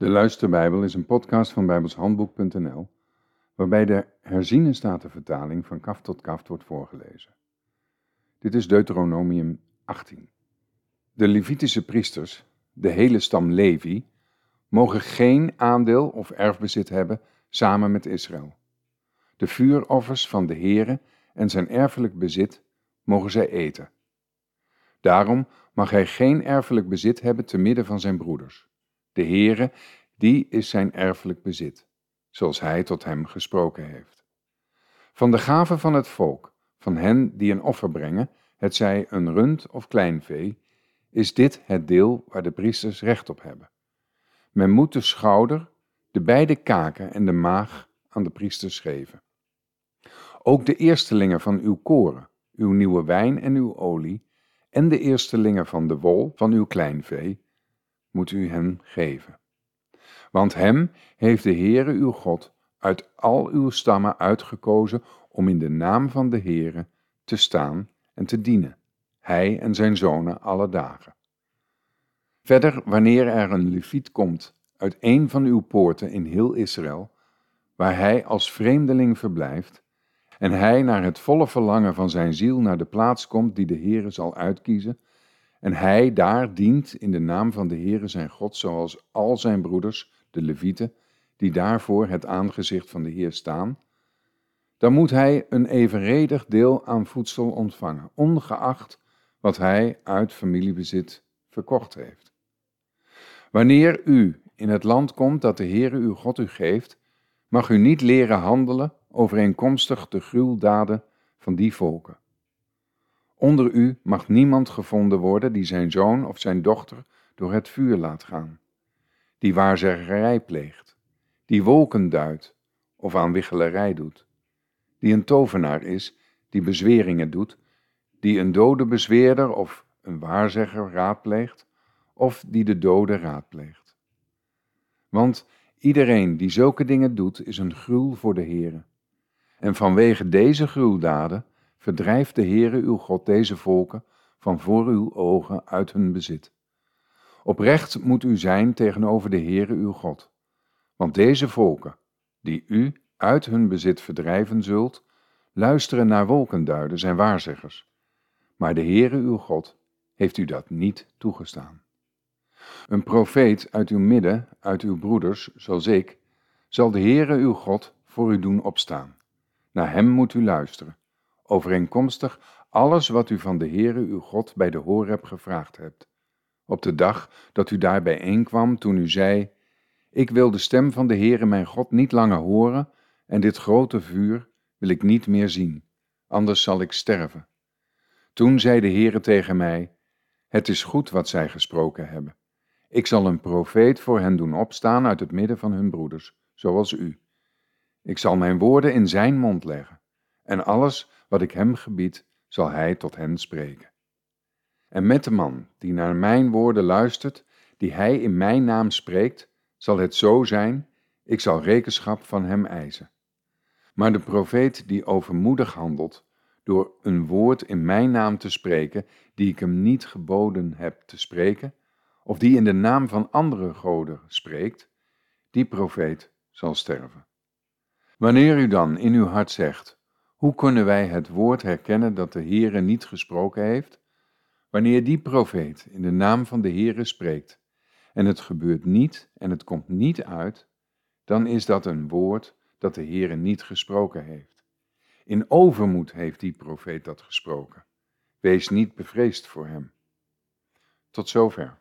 De Luisterbijbel is een podcast van bijbelshandboek.nl, waarbij de herziene statenvertaling van kaf tot kaft wordt voorgelezen. Dit is Deuteronomium 18. De Levitische priesters, de hele stam Levi, mogen geen aandeel of erfbezit hebben samen met Israël. De vuuroffers van de Heere en zijn erfelijk bezit mogen zij eten. Daarom mag hij geen erfelijk bezit hebben te midden van zijn broeders. De Heere, die is zijn erfelijk bezit, zoals hij tot hem gesproken heeft. Van de gaven van het volk, van hen die een offer brengen, het zij een rund of klein vee, is dit het deel waar de priesters recht op hebben. Men moet de schouder, de beide kaken en de maag aan de priesters geven. Ook de eerstelingen van uw koren, uw nieuwe wijn en uw olie, en de eerstelingen van de wol van uw kleinvee, moet u hen geven. Want hem heeft de Heere uw God uit al uw stammen uitgekozen om in de naam van de Heere te staan en te dienen, hij en zijn zonen alle dagen. Verder, wanneer er een leviet komt uit een van uw poorten in heel Israël, waar hij als vreemdeling verblijft, en hij naar het volle verlangen van zijn ziel naar de plaats komt die de Heere zal uitkiezen, en hij daar dient in de naam van de Heere zijn God, zoals al zijn broeders, de Levieten, die daarvoor het aangezicht van de Heer staan, dan moet hij een evenredig deel aan voedsel ontvangen, ongeacht wat hij uit familiebezit verkocht heeft. Wanneer u in het land komt dat de Heere uw God u geeft, mag u niet leren handelen overeenkomstig de gruweldaden van die volken. Onder u mag niemand gevonden worden die zijn zoon of zijn dochter door het vuur laat gaan, die waarzeggerij pleegt, die wolken duidt of aan wichtelerij doet, die een tovenaar is, die bezweringen doet, die een dode bezweerder of een waarzegger raadpleegt, of die de dode raadpleegt. Want iedereen die zulke dingen doet, is een gruwel voor de Heere. En vanwege deze gruweldaden verdrijft de Heere uw God deze volken van voor uw ogen uit hun bezit. Oprecht moet u zijn tegenover de Heere uw God, want deze volken, die u uit hun bezit verdrijven zult, luisteren naar wolkenduiders en waarzeggers. Maar de Heere uw God heeft u dat niet toegestaan. Een profeet uit uw midden, uit uw broeders, zoals ik, zal de Heere uw God voor u doen opstaan. Naar hem moet u luisteren, overeenkomstig alles wat u van de Heere uw God bij de Horeb gevraagd hebt. Op de dag dat u daar bijeenkwam, toen u zei, ik wil de stem van de Heere mijn God niet langer horen, en dit grote vuur wil ik niet meer zien, anders zal ik sterven. Toen zei de Heere tegen mij, het is goed wat zij gesproken hebben. Ik zal een profeet voor hen doen opstaan uit het midden van hun broeders, zoals u. Ik zal mijn woorden in zijn mond leggen, en alles wat ik hem gebied, zal hij tot hen spreken. En met de man die naar mijn woorden luistert, die hij in mijn naam spreekt, zal het zo zijn, ik zal rekenschap van hem eisen. Maar de profeet die overmoedig handelt, door een woord in mijn naam te spreken, die ik hem niet geboden heb te spreken, of die in de naam van andere goden spreekt, die profeet zal sterven. Wanneer u dan in uw hart zegt, hoe kunnen wij het woord herkennen dat de Heere niet gesproken heeft? Wanneer die profeet in de naam van de Heere spreekt en het gebeurt niet en het komt niet uit, dan is dat een woord dat de Heere niet gesproken heeft. In overmoed heeft die profeet dat gesproken. Wees niet bevreesd voor hem. Tot zover.